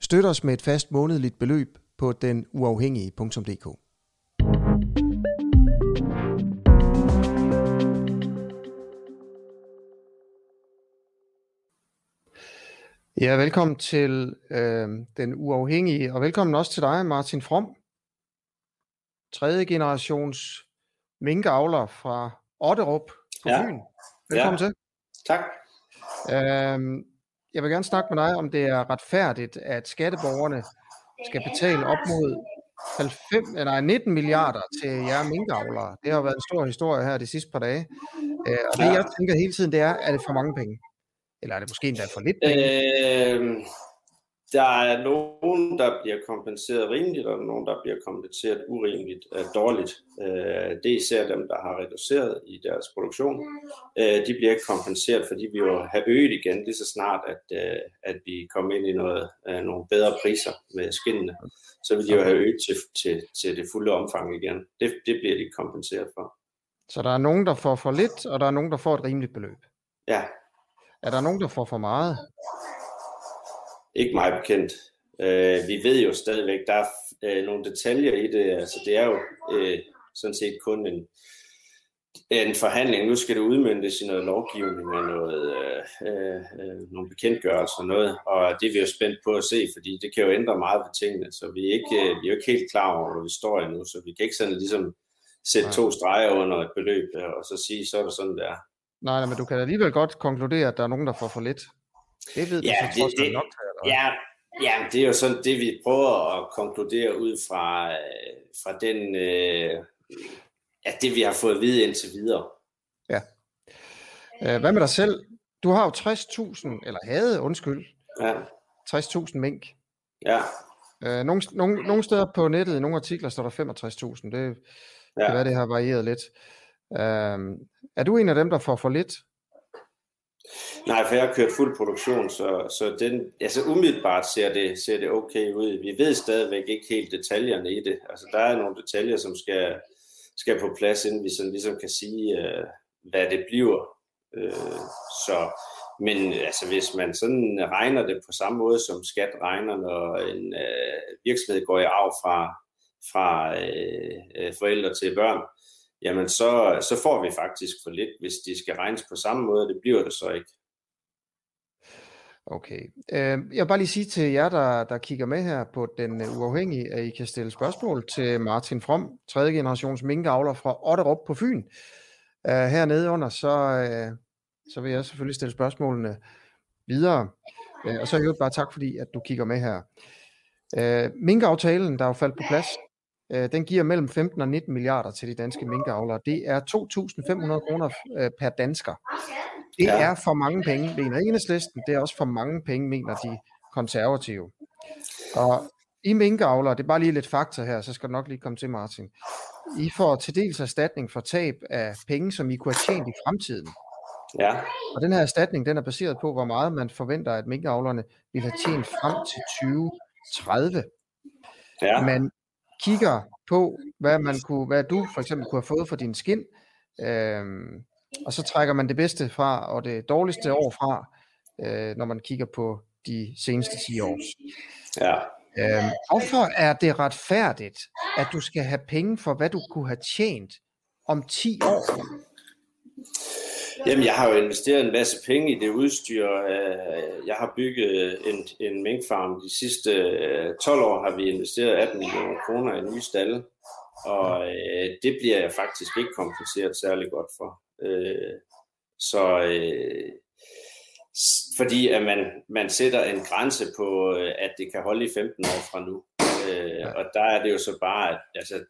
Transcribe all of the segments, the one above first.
Støt os med et fast månedligt beløb på denuafhængige.dk. Ja, velkommen til øh, Den Uafhængige, og velkommen også til dig, Martin From. Tredje generations minkavler fra Otterup på ja. Fyn. Velkommen ja. til. Tak. Øh, jeg vil gerne snakke med dig, om det er retfærdigt, at skatteborgerne skal betale op mod 90, nej, 19 milliarder til jer minkavlere. Det har været en stor historie her de sidste par dage. Øh, og det jeg tænker hele tiden, det er, er det for mange penge? Eller er det måske endda for lidt penge? Øh, der er nogen, der bliver kompenseret rimeligt, og nogen, der bliver kompenseret urimeligt uh, dårligt. Uh, det er især dem, der har reduceret i deres produktion. Uh, de bliver ikke kompenseret, fordi vi jo har øget igen lige så snart, at, uh, at vi kommer ind i noget, uh, nogle bedre priser med skinnene. Så vil de jo have øget til, til, til det fulde omfang igen. Det, det bliver de kompenseret for. Så der er nogen, der får for lidt, og der er nogen, der får et rimeligt beløb? Ja. Er der nogen, der får for meget? Ikke meget bekendt. Øh, vi ved jo stadigvæk, der er øh, nogle detaljer i det. Altså, det er jo øh, sådan set kun en, en forhandling. Nu skal det udmyndtes i noget lovgivning og noget, øh, øh, øh, nogle bekendtgørelser og noget. Og det er vi jo spændt på at se, fordi det kan jo ændre meget ved tingene. Så vi er ikke, øh, vi er jo ikke helt klar over, hvor vi står endnu. Så vi kan ikke sådan ligesom sætte to streger under et beløb og så sige, så er det sådan, det er. Nej, men du kan alligevel godt konkludere, at der er nogen, der får for lidt. Det ved du ja, så det, det, nok Ja, ja, det er jo sådan det, vi prøver at konkludere ud fra, øh, fra den, øh, ja, det vi har fået at vide indtil videre. Ja. Øh, hvad med dig selv? Du har jo 60.000, eller havde, undskyld, ja. 60.000 mink. Ja. Øh, nogle, nogle, nogle steder på nettet, i nogle artikler, står der 65.000. Det ja. kan være, det har varieret lidt. Øh, er du en af dem, der får for lidt? Nej, for jeg har kørt fuld produktion, så, så den, altså umiddelbart ser det, ser det okay ud. Vi ved stadigvæk ikke helt detaljerne i det. Altså der er nogle detaljer, som skal, skal på plads, inden vi sådan ligesom kan sige, øh, hvad det bliver. Øh, så, men altså, hvis man sådan regner det på samme måde, som skat regner, når en øh, virksomhed går i arv fra, fra øh, øh forældre til børn, jamen så, så får vi faktisk for lidt, hvis de skal regnes på samme måde, det bliver det så ikke. Okay. Øh, jeg vil bare lige sige til jer, der, der kigger med her på Den øh, Uafhængige, at I kan stille spørgsmål til Martin From, tredje generations minkavler fra Otterup på Fyn. Uh, hernede under, så, øh, så vil jeg selvfølgelig stille spørgsmålene videre. Uh, og så er jeg bare tak, fordi at du kigger med her. Uh, minkaftalen, der er jo faldt på plads, uh, den giver mellem 15 og 19 milliarder til de danske minkavlere. Det er 2.500 kroner uh, per dansker. Det ja. er for mange penge, mener enhedslisten. Det er også for mange penge, mener de konservative. Og i minkavler, det er bare lige lidt fakta her, så skal du nok lige komme til, Martin. I får til dels erstatning for tab af penge, som I kunne have tjent i fremtiden. Ja. Og den her erstatning, den er baseret på, hvor meget man forventer, at minkavlerne vil have tjent frem til 2030. Ja. Man kigger på, hvad, man kunne, hvad du for eksempel kunne have fået for din skin, øhm, og så trækker man det bedste fra, og det dårligste år fra, øh, når man kigger på de seneste 10 år. Ja. Øhm, hvorfor er det retfærdigt, at du skal have penge for, hvad du kunne have tjent om 10 år? Jamen, jeg har jo investeret en masse penge i det udstyr. Øh, jeg har bygget en, en minkfarm. De sidste 12 øh, år har vi investeret 18 millioner kroner i nye stalle. Og øh, det bliver jeg faktisk ikke kompenseret særlig godt for. Så fordi at man, man sætter en grænse på, at det kan holde i 15 år fra nu. Og der er det jo så bare, at altså,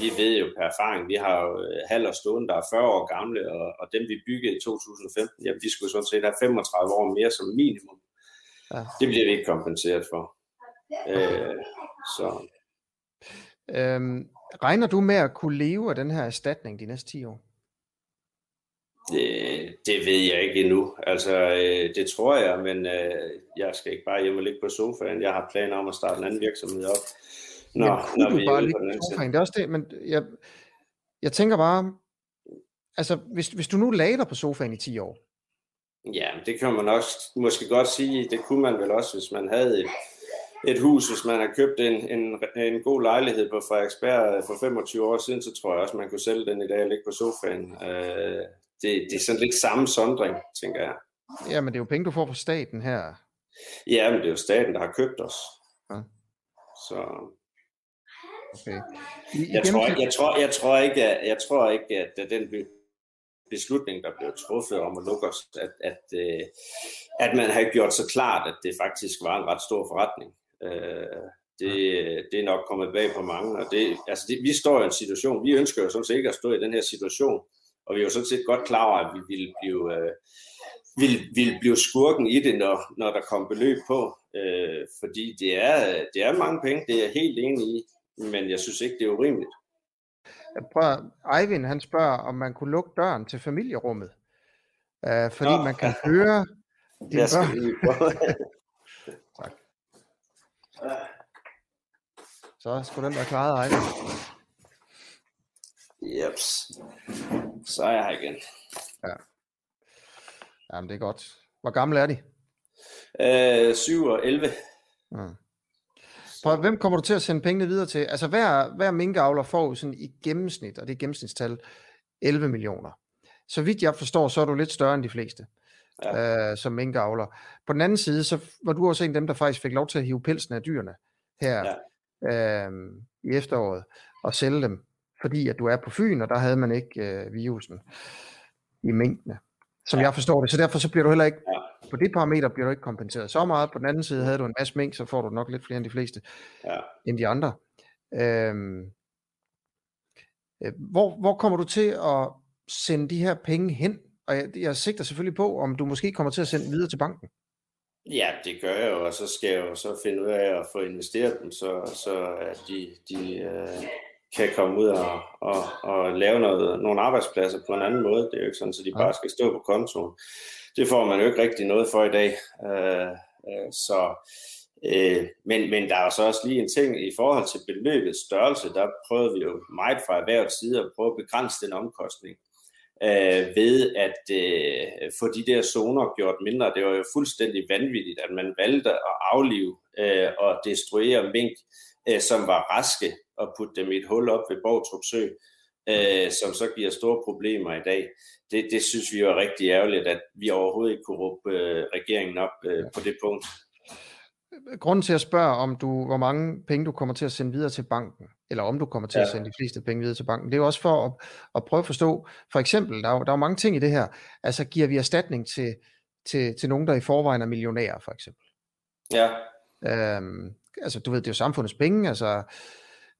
vi ved jo per erfaring, vi har jo øh, halv stående, der er 40 år gamle, og, og dem vi byggede i 2015, jamen de skulle sådan set have 35 år mere som minimum. Ja. Det bliver vi ikke kompenseret for. Øh, Så. Øhm, regner du med at kunne leve af den her erstatning de næste 10 år? Det, det ved jeg ikke endnu. Altså, øh, det tror jeg, men øh, jeg skal ikke bare hjem og ligge på sofaen. Jeg har planer om at starte en anden virksomhed op. Nå, Jamen, når vi bare ligge på sofaen? Det er også det, men jeg, jeg tænker bare, altså, hvis, hvis du nu lagde dig på sofaen i 10 år, Ja, det kan man også måske godt sige. Det kunne man vel også, hvis man havde et, et hus, hvis man har købt en, en, en god lejlighed på Frederiksberg for 25 år siden, så tror jeg også, man kunne sælge den i dag og ligge på sofaen. Øh, det, det er sådan lidt samme sondring, tænker jeg. Ja, men det er jo penge, du får fra staten her. Ja, men det er jo staten, der har købt os. Ja. Så... Okay. I, jeg, tror, jeg, tror, jeg, tror ikke, at, jeg tror ikke, at den beslutning, der blev truffet om at lukke os, at, at, øh, at man har gjort så klart, at det faktisk var en ret stor forretning. Øh, det, det er nok kommet bag på mange, og det, altså det, vi står i en situation, vi ønsker jo sådan set ikke at stå i den her situation, og vi er jo sådan set godt klar over, at vi ville blive, øh, ville, ville blive skurken i det, når, når der kom beløb på, øh, fordi det er, det er mange penge, det er jeg helt enig i, men jeg synes ikke, det er urimeligt. Prøv, Eivind, han spørger, om man kunne lukke døren til familierummet. Uh, fordi Nå. man kan høre dine børn. tak. Så skulle den være klaret, Eivind. Jeps. Så er jeg her igen. Ja. Jamen, det er godt. Hvor gammel er de? Øh, 7 og 11. Mm. Prøv, hvem kommer du til at sende pengene videre til? Altså hver, hver minkavler får sådan i gennemsnit, og det er gennemsnitstal, 11 millioner. Så vidt jeg forstår, så er du lidt større end de fleste ja. øh, som minkavler. På den anden side, så var du også en af dem, der faktisk fik lov til at hive pelsen af dyrene her ja. øh, i efteråret og sælge dem, fordi at du er på Fyn, og der havde man ikke øh, virusen i mængdene, som ja. jeg forstår det. Så derfor så bliver du heller ikke ja på det parameter bliver du ikke kompenseret så meget. På den anden side havde du en masse mink, så får du nok lidt flere end de fleste, ja. end de andre. Øhm, øh, hvor, hvor kommer du til at sende de her penge hen? Og jeg, jeg sigter selvfølgelig på, om du måske kommer til at sende videre til banken. Ja, det gør jeg jo, og så skal jeg jo så finde ud af at få investeret dem, så, så at de, de øh, kan komme ud og, og, og lave noget, nogle arbejdspladser på en anden måde. Det er jo ikke sådan, at de bare skal stå på kontoen det får man jo ikke rigtig noget for i dag. Øh, øh, så, øh, men, men der er så også lige en ting i forhold til beløbets størrelse, der prøvede vi jo meget fra erhvervets side at prøve at begrænse den omkostning øh, ved at øh, få de der zoner gjort mindre. Det var jo fuldstændig vanvittigt, at man valgte at aflive øh, og destruere mink, øh, som var raske, og putte dem i et hul op ved Borgtrup Sø, øh, som så giver store problemer i dag det, det synes vi var rigtig ærgerligt, at vi overhovedet ikke kunne råbe øh, regeringen op øh, på det punkt. Grunden til at spørge, om du, hvor mange penge du kommer til at sende videre til banken, eller om du kommer til ja. at sende de fleste penge videre til banken, det er jo også for at, at prøve at forstå, for eksempel, der er, jo, der er jo mange ting i det her, altså giver vi erstatning til, til, til nogen, der i forvejen er millionærer, for eksempel. Ja. Øhm, altså, du ved, det er jo samfundets penge, altså,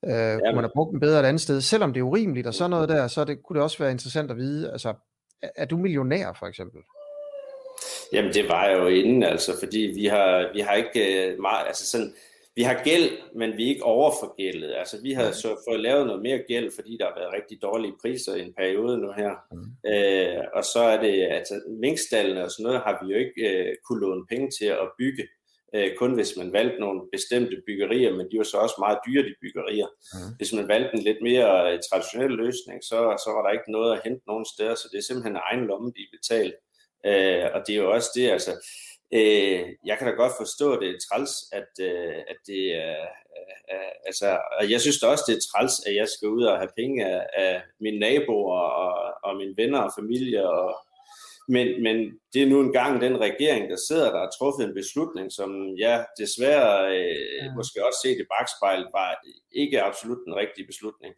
øh, ja, kunne man have brugt dem bedre et andet sted, selvom det er urimeligt og sådan noget der, så det, kunne det også være interessant at vide, altså, er du millionær for eksempel? Jamen det var jeg jo inden, altså, fordi vi har, vi har ikke øh, meget, altså sådan, vi har gæld, men vi er ikke overforgældet. Altså vi har så fået lavet noget mere gæld, fordi der har været rigtig dårlige priser i en periode nu her. Mm. Øh, og så er det, altså minkstallene og sådan noget, har vi jo ikke øh, kunne låne penge til at bygge øh, kun hvis man valgte nogle bestemte byggerier, men de var så også meget dyre, de byggerier. Mm. Hvis man valgte en lidt mere øh, traditionel løsning, så, så var der ikke noget at hente nogen steder, så det er simpelthen egen lomme, de betaler. Øh, og det er jo også det, altså, øh, jeg kan da godt forstå, at det er træls, at, øh, at det er, øh, altså, og jeg synes da også, det er træls, at jeg skal ud og have penge af, af mine naboer og, og mine venner og familie og, men, men det er nu engang den regering, der sidder der har truffet en beslutning, som jeg desværre øh, ja. måske også set i bagspejlet, var ikke absolut den rigtige beslutning.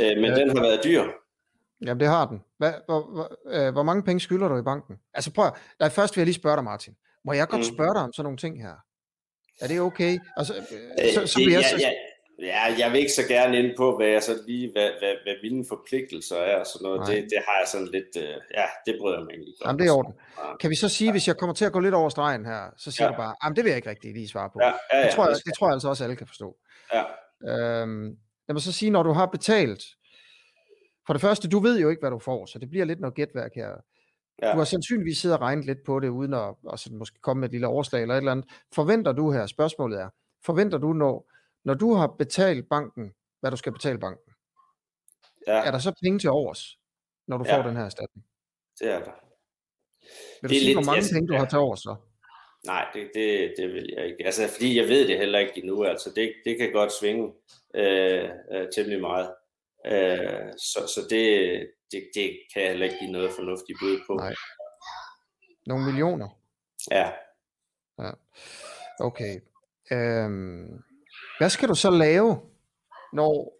Øh, men ja. den har været dyr. Jamen det har den. Hvad, hvor, hvor, øh, hvor mange penge skylder du i banken? Altså prøv at, først vil jeg lige spørge dig Martin. Må jeg godt mm. spørge dig om sådan nogle ting her? Er det okay? Altså, øh, så, så, det, jeg, så... Ja, Ja, jeg vil ikke så gerne ind på, hvad jeg så lige, hvad, hvad, hvad mine forpligtelser er og sådan noget. Det, det, har jeg sådan lidt, uh, ja, det bryder jeg mig ikke Jamen, det er orden. Kan vi så sige, hvis jeg kommer til at gå lidt over stregen her, så siger ja. du bare, jamen det vil jeg ikke rigtig lige svare på. Ja, ja, ja, det, tror jeg, det tror jeg altså også, alle kan forstå. Ja. Øhm, lad mig så sige, når du har betalt, for det første, du ved jo ikke, hvad du får, så det bliver lidt noget gætværk her. Ja. Du har sandsynligvis siddet og regnet lidt på det, uden at og så måske komme med et lille overslag eller et eller andet. Forventer du her, spørgsmålet er, forventer du, når, når du har betalt banken, hvad du skal betale banken, ja. er der så penge til overs, når du ja. får den her erstatning? Det er der. Vil du det sige, lidt, hvor mange penge du ja. har til overs så? Nej, det, det, det vil jeg ikke. Altså, fordi jeg ved det heller ikke endnu. Altså, det, det kan godt svinge øh, øh, temmelig meget. Øh, så så det, det, det kan jeg heller ikke give noget fornuftigt bud på. Nej. Nogle millioner? Ja. ja. Okay. Øhm, hvad skal du så lave, når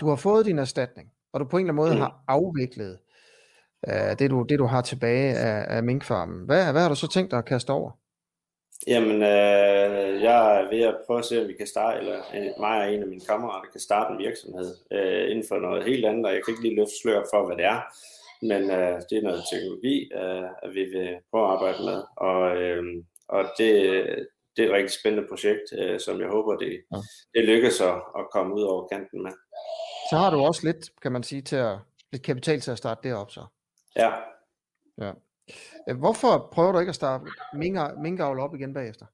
du har fået din erstatning, og du på en eller anden måde mm. har afviklet uh, det, du, det, du har tilbage af, af minkfarmen? Hvad, hvad har du så tænkt dig at kaste over? Jamen, øh, jeg er ved at prøve at se, om vi kan starte, eller øh, mig og en af mine kammerater kan starte en virksomhed øh, inden for noget helt andet, og jeg kan ikke lige løfte slør for, hvad det er, men øh, det er noget teknologi, øh, at vi vil prøve at arbejde med, og, øh, og det, det er et rigtig spændende projekt, øh, som jeg håber, det, ja. det lykkes at, at komme ud over kanten med. Så har du også lidt, kan man sige, til at, lidt kapital til at starte det op så. Ja. Ja. Øh, hvorfor prøver du ikke at starte minkavl op igen bagefter?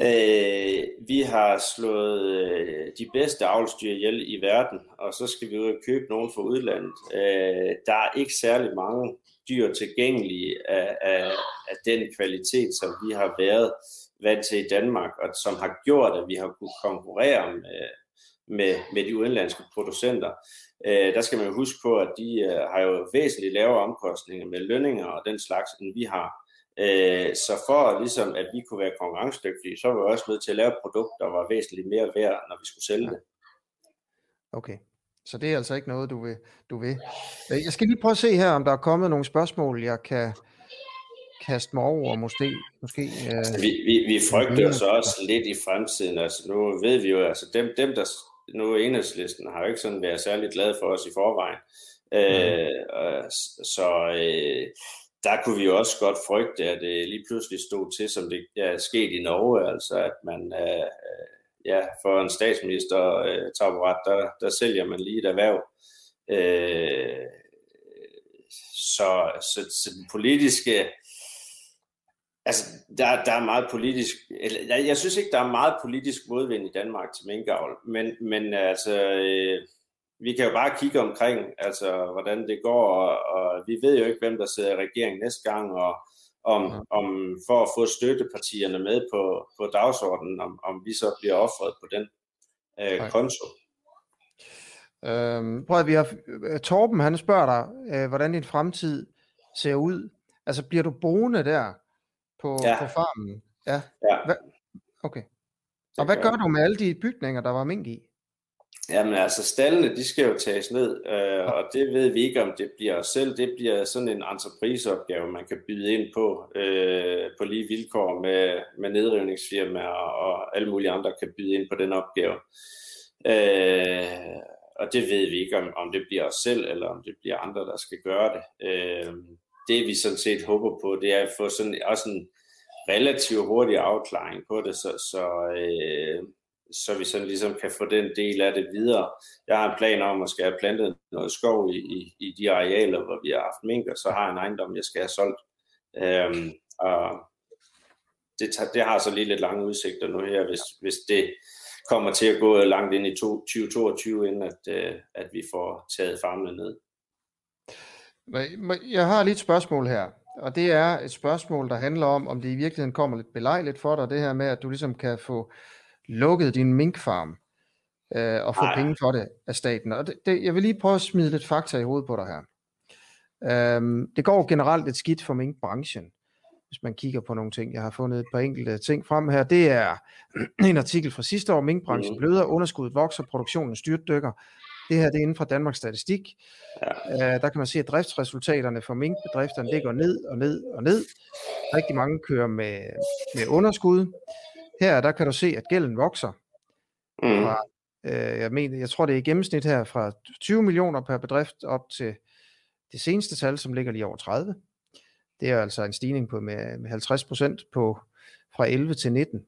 Øh, vi har slået øh, de bedste avlsdyr ihjel i verden, og så skal vi ud og købe nogen fra udlandet. Øh, der er ikke særlig mange dyr tilgængelige af, af, af den kvalitet, som vi har været vant til i Danmark, og som har gjort, at vi har kunnet konkurrere med, med, med de udenlandske producenter. Øh, der skal man jo huske på, at de øh, har jo væsentligt lavere omkostninger med lønninger og den slags, end vi har. Øh, så for ligesom, at vi kunne være konkurrencedygtige, så var vi også nødt til at lave et produkt, der var væsentligt mere værd, når vi skulle sælge det. Okay. Så det er altså ikke noget, du vil, du vil. Jeg skal lige prøve at se her, om der er kommet nogle spørgsmål, jeg kan kaste mig over, måske. måske øh, altså, vi, vi, vi frygter så også lidt i fremtiden. Altså, nu ved vi jo, altså dem, dem der nu enhedslisten har jo ikke sådan været særlig glad for os i forvejen. Øh, så øh, der kunne vi jo også godt frygte, at det lige pludselig stod til, som det er sket i Norge, altså at man øh, ja, for en statsminister øh, taburet, der, der sælger man lige et erhverv. Øh, så, så, så den politiske Altså, der, der er meget politisk, eller, jeg, jeg synes ikke, der er meget politisk modvind i Danmark til minkavl, men, men altså, øh, vi kan jo bare kigge omkring, altså, hvordan det går, og, og vi ved jo ikke, hvem der sidder i regeringen næste gang, og om, ja. om for at få støttepartierne med på, på dagsordenen, om, om vi så bliver offret på den øh, konto. Øhm, prøv at vi har, Torben han spørger dig, øh, hvordan din fremtid ser ud. Altså bliver du boende der på, ja. på farmen? Ja. ja. Hva? Okay. Og hvad gør du med alle de bygninger, der var mink i? Jamen altså, stallene, de skal jo tages ned, øh, og det ved vi ikke, om det bliver os selv. Det bliver sådan en entrepriseopgave, man kan byde ind på, øh, på lige vilkår med, med nedrivningsfirmaer, og alle mulige andre kan byde ind på den opgave. Øh, og det ved vi ikke, om, om det bliver os selv, eller om det bliver andre, der skal gøre det. Øh, det vi sådan set håber på, det er at få sådan også en relativt hurtig afklaring på det, så, så, øh, så vi sådan ligesom kan få den del af det videre. Jeg har en plan om at skal have plantet noget skov i, i, i de arealer, hvor vi har haft mink, og så har jeg en ejendom, jeg skal have solgt. Øhm, og det, det har så lige lidt lange udsigter nu her, hvis, hvis det kommer til at gå langt ind i 2022, inden at, øh, at vi får taget farmene ned. Jeg har lige et spørgsmål her, og det er et spørgsmål, der handler om, om det i virkeligheden kommer lidt belejligt for dig, det her med, at du ligesom kan få lukket din minkfarm øh, og få Ej. penge for det af staten. Og det, det, jeg vil lige prøve at smide lidt fakta i hovedet på dig her. Øhm, det går generelt lidt skidt for minkbranchen, hvis man kigger på nogle ting. Jeg har fundet et par enkelte ting frem her. Det er en artikel fra sidste år. Minkbranchen mm. bløder, underskuddet vokser, produktionen styrtdykker. Det her det er inden fra Danmarks Statistik. Ja. Uh, der kan man se, at driftsresultaterne for minkbedrifterne det går ned og ned og ned. Rigtig mange kører med, med underskud. Her der kan du se, at gælden vokser mm. fra Øh, jeg, mener, jeg tror, det er i gennemsnit her fra 20 millioner per bedrift op til det seneste tal, som ligger lige over 30. Det er altså en stigning på med, med 50 procent på fra 11 til 19.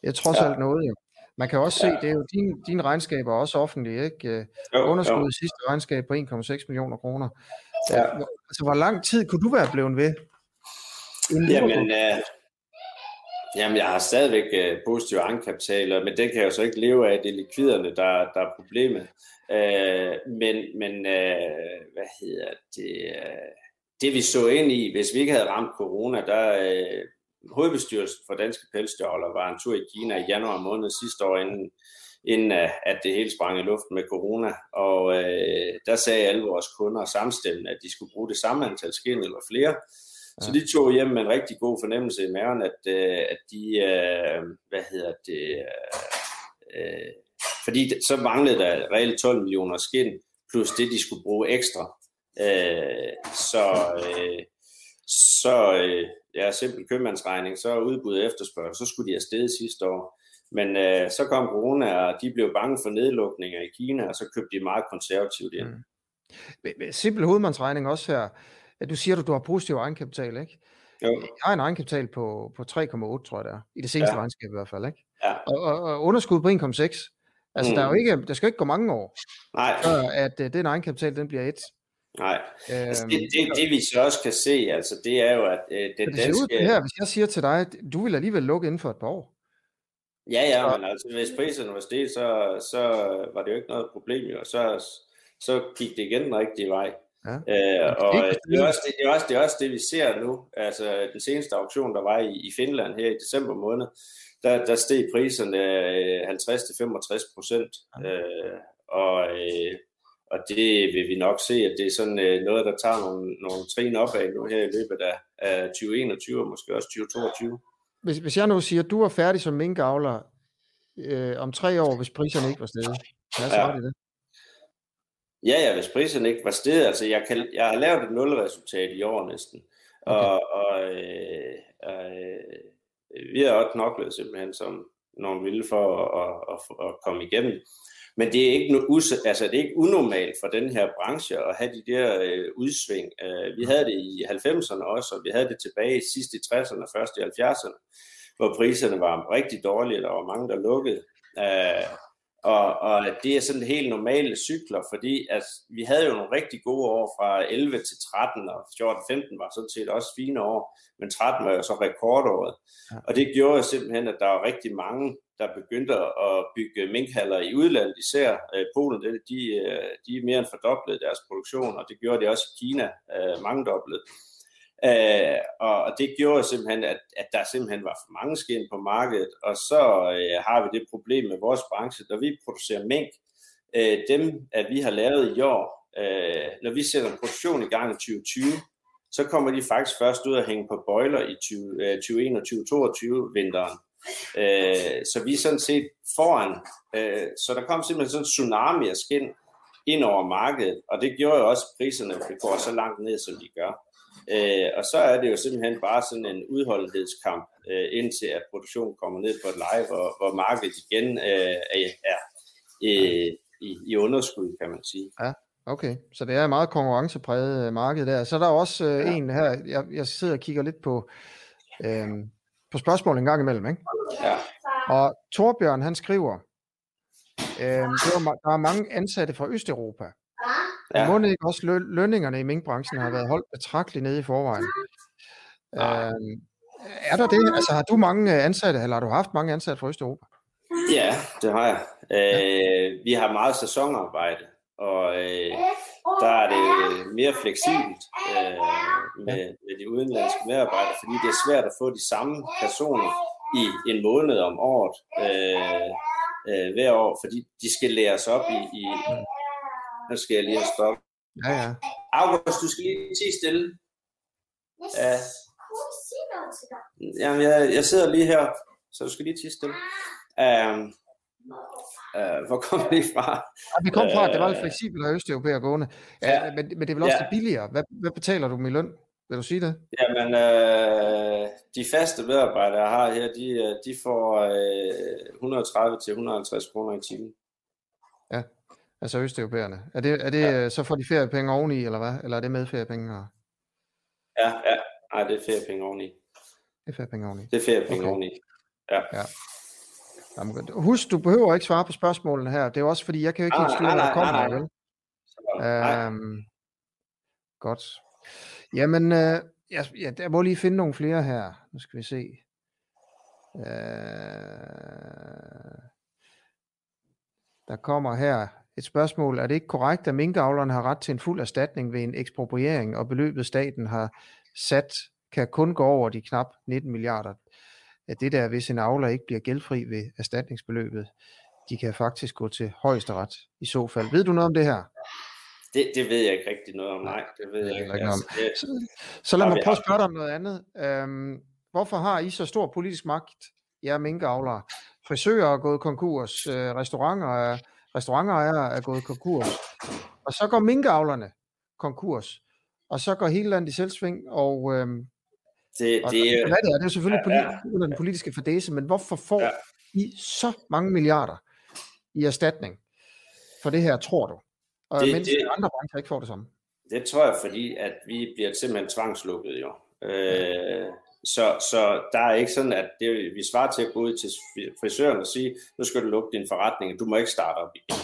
Det er trods ja. alt noget, jo. Man kan også se, det er jo din, dine regnskaber er også offentlige, ikke? Jo, Underskud i sidste regnskab på 1,6 millioner kroner. Ja. Altså, hvor lang tid kunne du være blevet ved? Jamen, øh, jamen, jeg har stadigvæk øh, positive egenkapitaler, men den kan jeg jo så ikke leve af. Det er likviderne, der, der er problemet. Øh, men men øh, hvad hedder det? Øh, det vi så ind i, hvis vi ikke havde ramt corona, der øh, hovedbestyrelsen for Danske Pelsdyrholder var en tur i Kina i januar måned sidste år, inden, inden at det hele sprang i luften med corona. Og øh, der sagde alle vores kunder samstemmende, at de skulle bruge det samme antal skin eller flere. Så de tog hjem med en rigtig god fornemmelse i maven, at, øh, at de, øh, hvad hedder det, øh, fordi så manglede der reelt 12 millioner skin, plus det, de skulle bruge ekstra. Øh, så øh, så øh, ja, simpel købmandsregning, så udbud og efterspørgsel, så skulle de afsted sidste år. Men øh, så kom corona, og de blev bange for nedlukninger i Kina, og så købte de meget konservativt ind. Mm. Simpel hovedmandsregning også her. Du siger, at du har positiv egenkapital, ikke? Jo. Jeg har en egenkapital på, på 3,8, tror jeg det er. I det seneste ja. regnskab i hvert fald, ikke? Ja. Og, og, og underskud på 1,6. Altså, mm. der, er jo ikke, der skal ikke gå mange år, Nej. før at uh, den egenkapital, den bliver et. Nej, altså det, det, det vi så også kan se, altså det er jo, at øh, den det danske... Ud, det her, hvis jeg siger til dig, at du vil alligevel lukke inden for et par år. Ja, ja, men altså hvis priserne var steget, så, så var det jo ikke noget problem, jo. Så, så gik det igen den rigtige vej. Ja. Øh, og det er, også, det, det, er også, det er også det, vi ser nu. Altså den seneste auktion, der var i, i Finland her i december måned, der, der steg priserne 50-65 procent. Ja. Øh, og øh, og det vil vi nok se, at det er sådan øh, noget, der tager nogle, nogle trin op af nu her i løbet af, af 2021 og måske også 2022. Hvis, hvis jeg nu siger, at du er færdig som minkavler øh, om tre år, hvis priserne ikke var steget, hvad så ja. det det? Ja, ja, hvis priserne ikke var steget, altså jeg, kan, jeg har lavet et nulresultat i år næsten, okay. og, og øh, øh, vi har også knoklet simpelthen som nogle vilde for at, at, at, at komme igennem. Men det er ikke, us- altså, det er ikke unormalt for den her branche at have de der øh, udsving. Øh, vi havde det i 90'erne også, og vi havde det tilbage sidst i 60'erne, først i 70'erne, hvor priserne var rigtig dårlige, der var mange, der lukkede. Øh, og, og det er sådan helt normale cykler, fordi altså, vi havde jo nogle rigtig gode år fra 11 til 13, og 14-15 var sådan set også fine år, men 13 var jo så rekordåret. Ja. Og det gjorde simpelthen, at der var rigtig mange, der begyndte at bygge minkhaller i udlandet, især øh, Polen, de, de, øh, de er mere end fordoblet deres produktion, og det gjorde det også i Kina, øh, mangedoblet. Øh, og det gjorde simpelthen, at, at der simpelthen var for mange skin på markedet, og så øh, har vi det problem med vores branche, når vi producerer mink, øh, dem, at vi har lavet i år, øh, når vi sætter en produktion i gang i 2020, så kommer de faktisk først ud at hænge på boiler i 2021-2022 øh, vinteren. Øh, så vi er sådan set foran. Øh, så der kom simpelthen sådan en tsunami af skin ind over markedet, og det gjorde jo også, at priserne går så langt ned, som de gør. Øh, og så er det jo simpelthen bare sådan en udholdenhedskamp, øh, indtil at produktionen kommer ned på et leje, hvor, hvor markedet igen øh, er, er øh, i, i underskud, kan man sige. Ja. Okay, så det er et meget konkurrencepræget øh, marked der. Så er der også øh, ja. en her, jeg, jeg sidder og kigger lidt på, øh, på spørgsmål en gang imellem, ikke? Ja. Og Torbjørn, han skriver, øh, der er mange ansatte fra Østeuropa, Ja. Må ikke også lø- lønningerne i minkbranchen har været holdt betragteligt nede i forvejen? Ja. Øh, er der det? Altså har du mange ansatte, eller har du haft mange ansatte fra Østeuropa? Ja, det har jeg. Øh, vi har meget sæsonarbejde, og øh, der er det mere fleksibelt øh, med, med de udenlandske medarbejdere, fordi det er svært at få de samme personer i en måned om året øh, øh, hver år, fordi de skal læres op i, i nu skal jeg lige have stoppet. Ja, ja. August, du skal lige tige stille. Ja. Jamen, jeg, jeg sidder lige her, så du skal lige tige stille. Um, uh, hvor kommer vi fra? Ja, vi kom fra, at det var lidt øh, fleksibelt af Østeuropæer gående. Ja, men, men det er vel også ja. det billigere. Hvad, hvad betaler du med løn? Vil du sige det? Jamen, øh, de faste medarbejdere, jeg har her, de, de får øh, 130-150 kroner i timen. Ja, altså østeuropæerne. Er det, er det ja. så får de feriepenge oveni, eller hvad? Eller er det med feriepenge? Og... Ja, ja. Nej, det er feriepenge oveni. Det er feriepenge oveni. Det er feriepenge okay. oveni. Ja. ja. Jamen, husk, du behøver ikke svare på spørgsmålene her. Det er også fordi, jeg kan jo ikke helt styre, hvad der kommer. Nej, nej, nej. Øhm, godt. Jamen, øh, jeg, jeg, jeg må lige finde nogle flere her. Nu skal vi se. Øh, der kommer her et spørgsmål. Er det ikke korrekt, at minkavlerne har ret til en fuld erstatning ved en ekspropriering, og beløbet staten har sat kan kun gå over de knap 19 milliarder? At det der, hvis en avler ikke bliver gældfri ved erstatningsbeløbet, de kan faktisk gå til højesteret i så fald. Ved du noget om det her? Det, det ved jeg ikke rigtig noget om, nej. Det ved jeg, jeg ikke. Altså, det, så, så lad mig prøve at spørge dig om noget andet. Øhm, hvorfor har I så stor politisk magt, jer minkavlere? Frisører er gået konkurs, øh, restauranter er, restaurantejere er gået konkurs, og så går minkavlerne konkurs, og så går hele landet i selvsving, og, øhm, det, og det, det, er, det er selvfølgelig ja, ja. under den politiske fadese, men hvorfor får ja. I så mange milliarder i erstatning for det her, tror du? Og det, mens det, andre brancher ikke får det samme. Det tror jeg, fordi at vi bliver simpelthen tvangslukket jo. Øh, så, så der er ikke sådan, at det, vi svarer til at gå ud til frisøren og sige, nu skal du lukke din forretning, du må ikke starte op igen.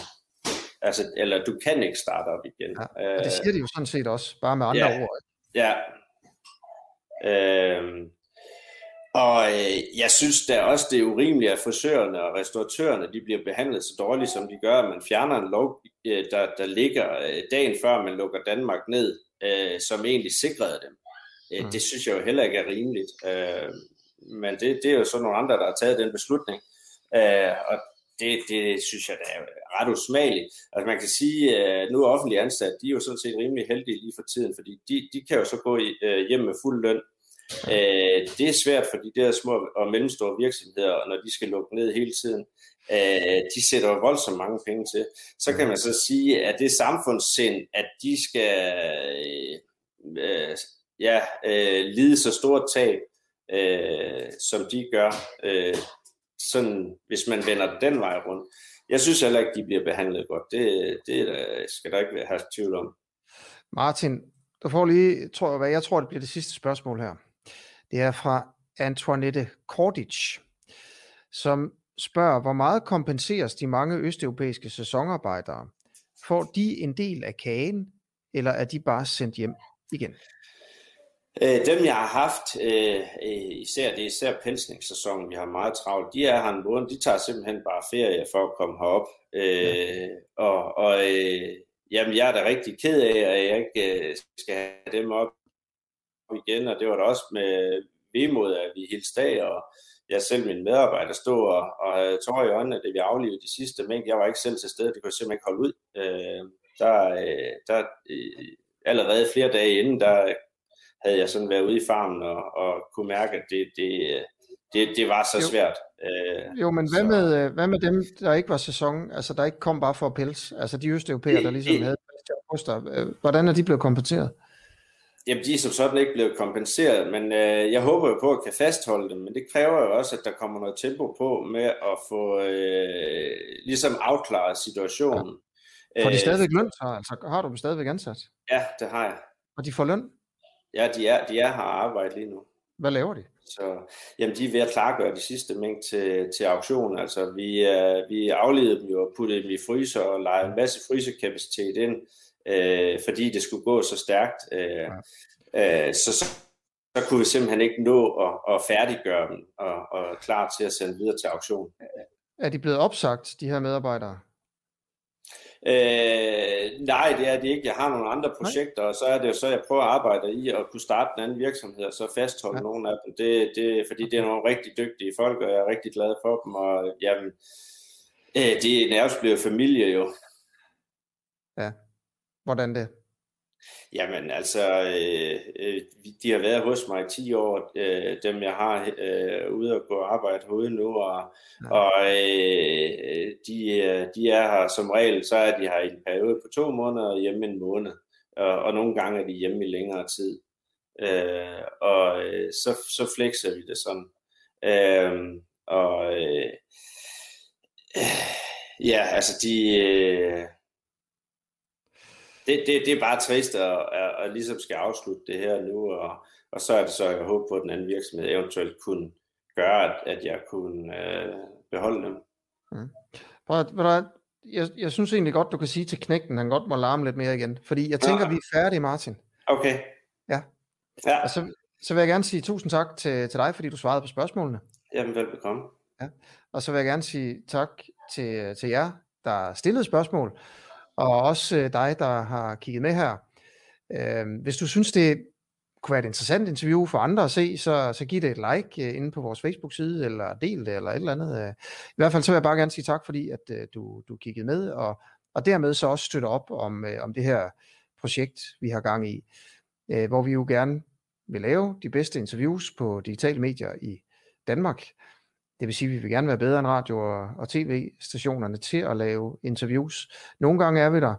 Altså, eller du kan ikke starte op igen. Ja, og det siger de jo sådan set også, bare med andre ja, ord. Ja. Øh, og øh, jeg synes da også, det er urimeligt, at frisørerne og restauratørerne de bliver behandlet så dårligt, som de gør. Man fjerner en lov, øh, der, der ligger øh, dagen før, man lukker Danmark ned, øh, som egentlig sikrede dem. Øh, mm. Det synes jeg jo heller ikke er rimeligt. Øh, men det, det er jo så nogle andre, der har taget den beslutning. Øh, og det, det synes jeg da er ret usmageligt. Altså man kan sige, at nu er offentlige ansat, de er jo sådan set rimelig heldige lige for tiden, fordi de, de kan jo så gå hjem med fuld løn, Øh, det er svært for de der små og mellemstore virksomheder, når de skal lukke ned hele tiden. Øh, de sætter jo voldsomt mange penge til. Så kan man så sige, at det samfundssind, at de skal øh, ja, øh, lide så stort tab, øh, som de gør, øh, sådan, hvis man vender den vej rundt. Jeg synes heller ikke, de bliver behandlet godt. Det, det skal der ikke have tvivl om. Martin, du får lige, tror jeg, hvad jeg tror, det bliver det sidste spørgsmål her. Det er fra Antoinette Kordic, som spørger, hvor meget kompenseres de mange østeuropæiske sæsonarbejdere? Får de en del af kagen, eller er de bare sendt hjem igen? Øh, dem jeg har haft, øh, især det er især pelsningssæsonen, vi har meget travlt, de er her en måned, de tager simpelthen bare ferie for at komme herop. Øh, ja. Og, og øh, jamen, jeg er da rigtig ked af, at jeg ikke øh, skal have dem op igen, og det var da også med vemod, at vi helt dag, og jeg selv min medarbejder stod og, og havde tår i øjnene, da vi aflevede de sidste mængde. Jeg var ikke selv til stede, det kunne jeg simpelthen ikke holde ud. Øh, der, øh, der øh, allerede flere dage inden, der havde jeg sådan været ude i farmen og, og kunne mærke, at det, det, det, det var så svært. Øh, jo, men hvad med, øh, hvad med dem, der ikke var sæson, altså der ikke kom bare for at pels, altså de østeuropæere, der ligesom havde øh, hvordan er de blevet kompenseret? Jamen, de er som sådan ikke blevet kompenseret, men øh, jeg håber jo på at kan fastholde dem, men det kræver jo også, at der kommer noget tempo på med at få øh, ligesom afklaret situationen. Ja. Får de øh, stadigvæk løn så? Altså, har du dem stadigvæk ansat? Ja, det har jeg. Og de får løn? Ja, de er, de er her arbejde lige nu. Hvad laver de? Så, jamen, de er ved at klargøre de sidste mængde til, til auktion. Altså, vi, øh, vi afledede dem jo og puttede dem i fryser og lejede en masse frysekapacitet ind, øh, fordi det skulle gå så stærkt. Øh, ja. øh, så, så, så kunne vi simpelthen ikke nå at, at færdiggøre dem og, og klar til at sende videre til auktion. Er de blevet opsagt, de her medarbejdere? Øh, nej, det er det ikke. Jeg har nogle andre projekter, og så er det jo så, jeg prøver at arbejde i at kunne starte en anden virksomhed, og så fastholde ja. nogle af dem. Det, det, fordi det er nogle rigtig dygtige folk, og jeg er rigtig glad for dem, og jamen, øh, det er nærmest blevet familie jo. Ja, Hvordan det? Jamen altså, øh, øh, de har været hos mig i 10 år, øh, dem jeg har øh, ude og gå arbejde hos nu, og, ja. og øh, de, øh, de er her som regel, så er de her i en periode på to måneder og hjemme en måned, og, og nogle gange er de hjemme i længere tid. Øh, og øh, så, så flexer vi det sådan. Øh, og øh, Ja, altså de... Øh, det, det, det er bare trist at, at, at ligesom skal afslutte det her nu, og, og så er det så, jeg håber på, at den anden virksomhed eventuelt kunne gøre, at, at jeg kunne øh, beholde dem. Mm. Prøv, prøv, jeg, jeg synes egentlig godt, du kan sige til knægten, han godt må larme lidt mere igen. Fordi jeg tænker, ja. vi er færdige, Martin. Okay. Ja. ja. Og så, så vil jeg gerne sige tusind tak til, til dig, fordi du svarede på spørgsmålene. Jamen, velbekomme. Ja. Og så vil jeg gerne sige tak til, til jer, der stillede spørgsmål, og også øh, dig, der har kigget med her. Øh, hvis du synes, det kunne være et interessant interview for andre at se, så, så giv det et like øh, inde på vores Facebook-side, eller del det, eller et eller andet. Uh, I hvert fald så vil jeg bare gerne sige tak, fordi at du, du kiggede med, og, og dermed så også støtte op om, om det her projekt, vi har gang i, hvor vi jo gerne vil lave de bedste interviews på digitale medier i Danmark. Det vil sige, at vi vil gerne være bedre end radio- og, og tv-stationerne til at lave interviews. Nogle gange er vi der,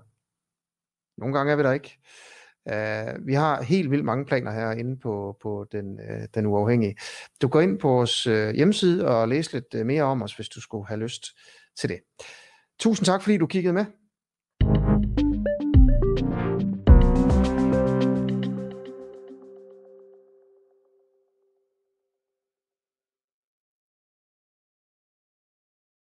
nogle gange er vi der ikke. Uh, vi har helt vildt mange planer herinde på, på den, uh, den uafhængige. Du går ind på vores uh, hjemmeside og læser lidt uh, mere om os, hvis du skulle have lyst til det. Tusind tak, fordi du kiggede med.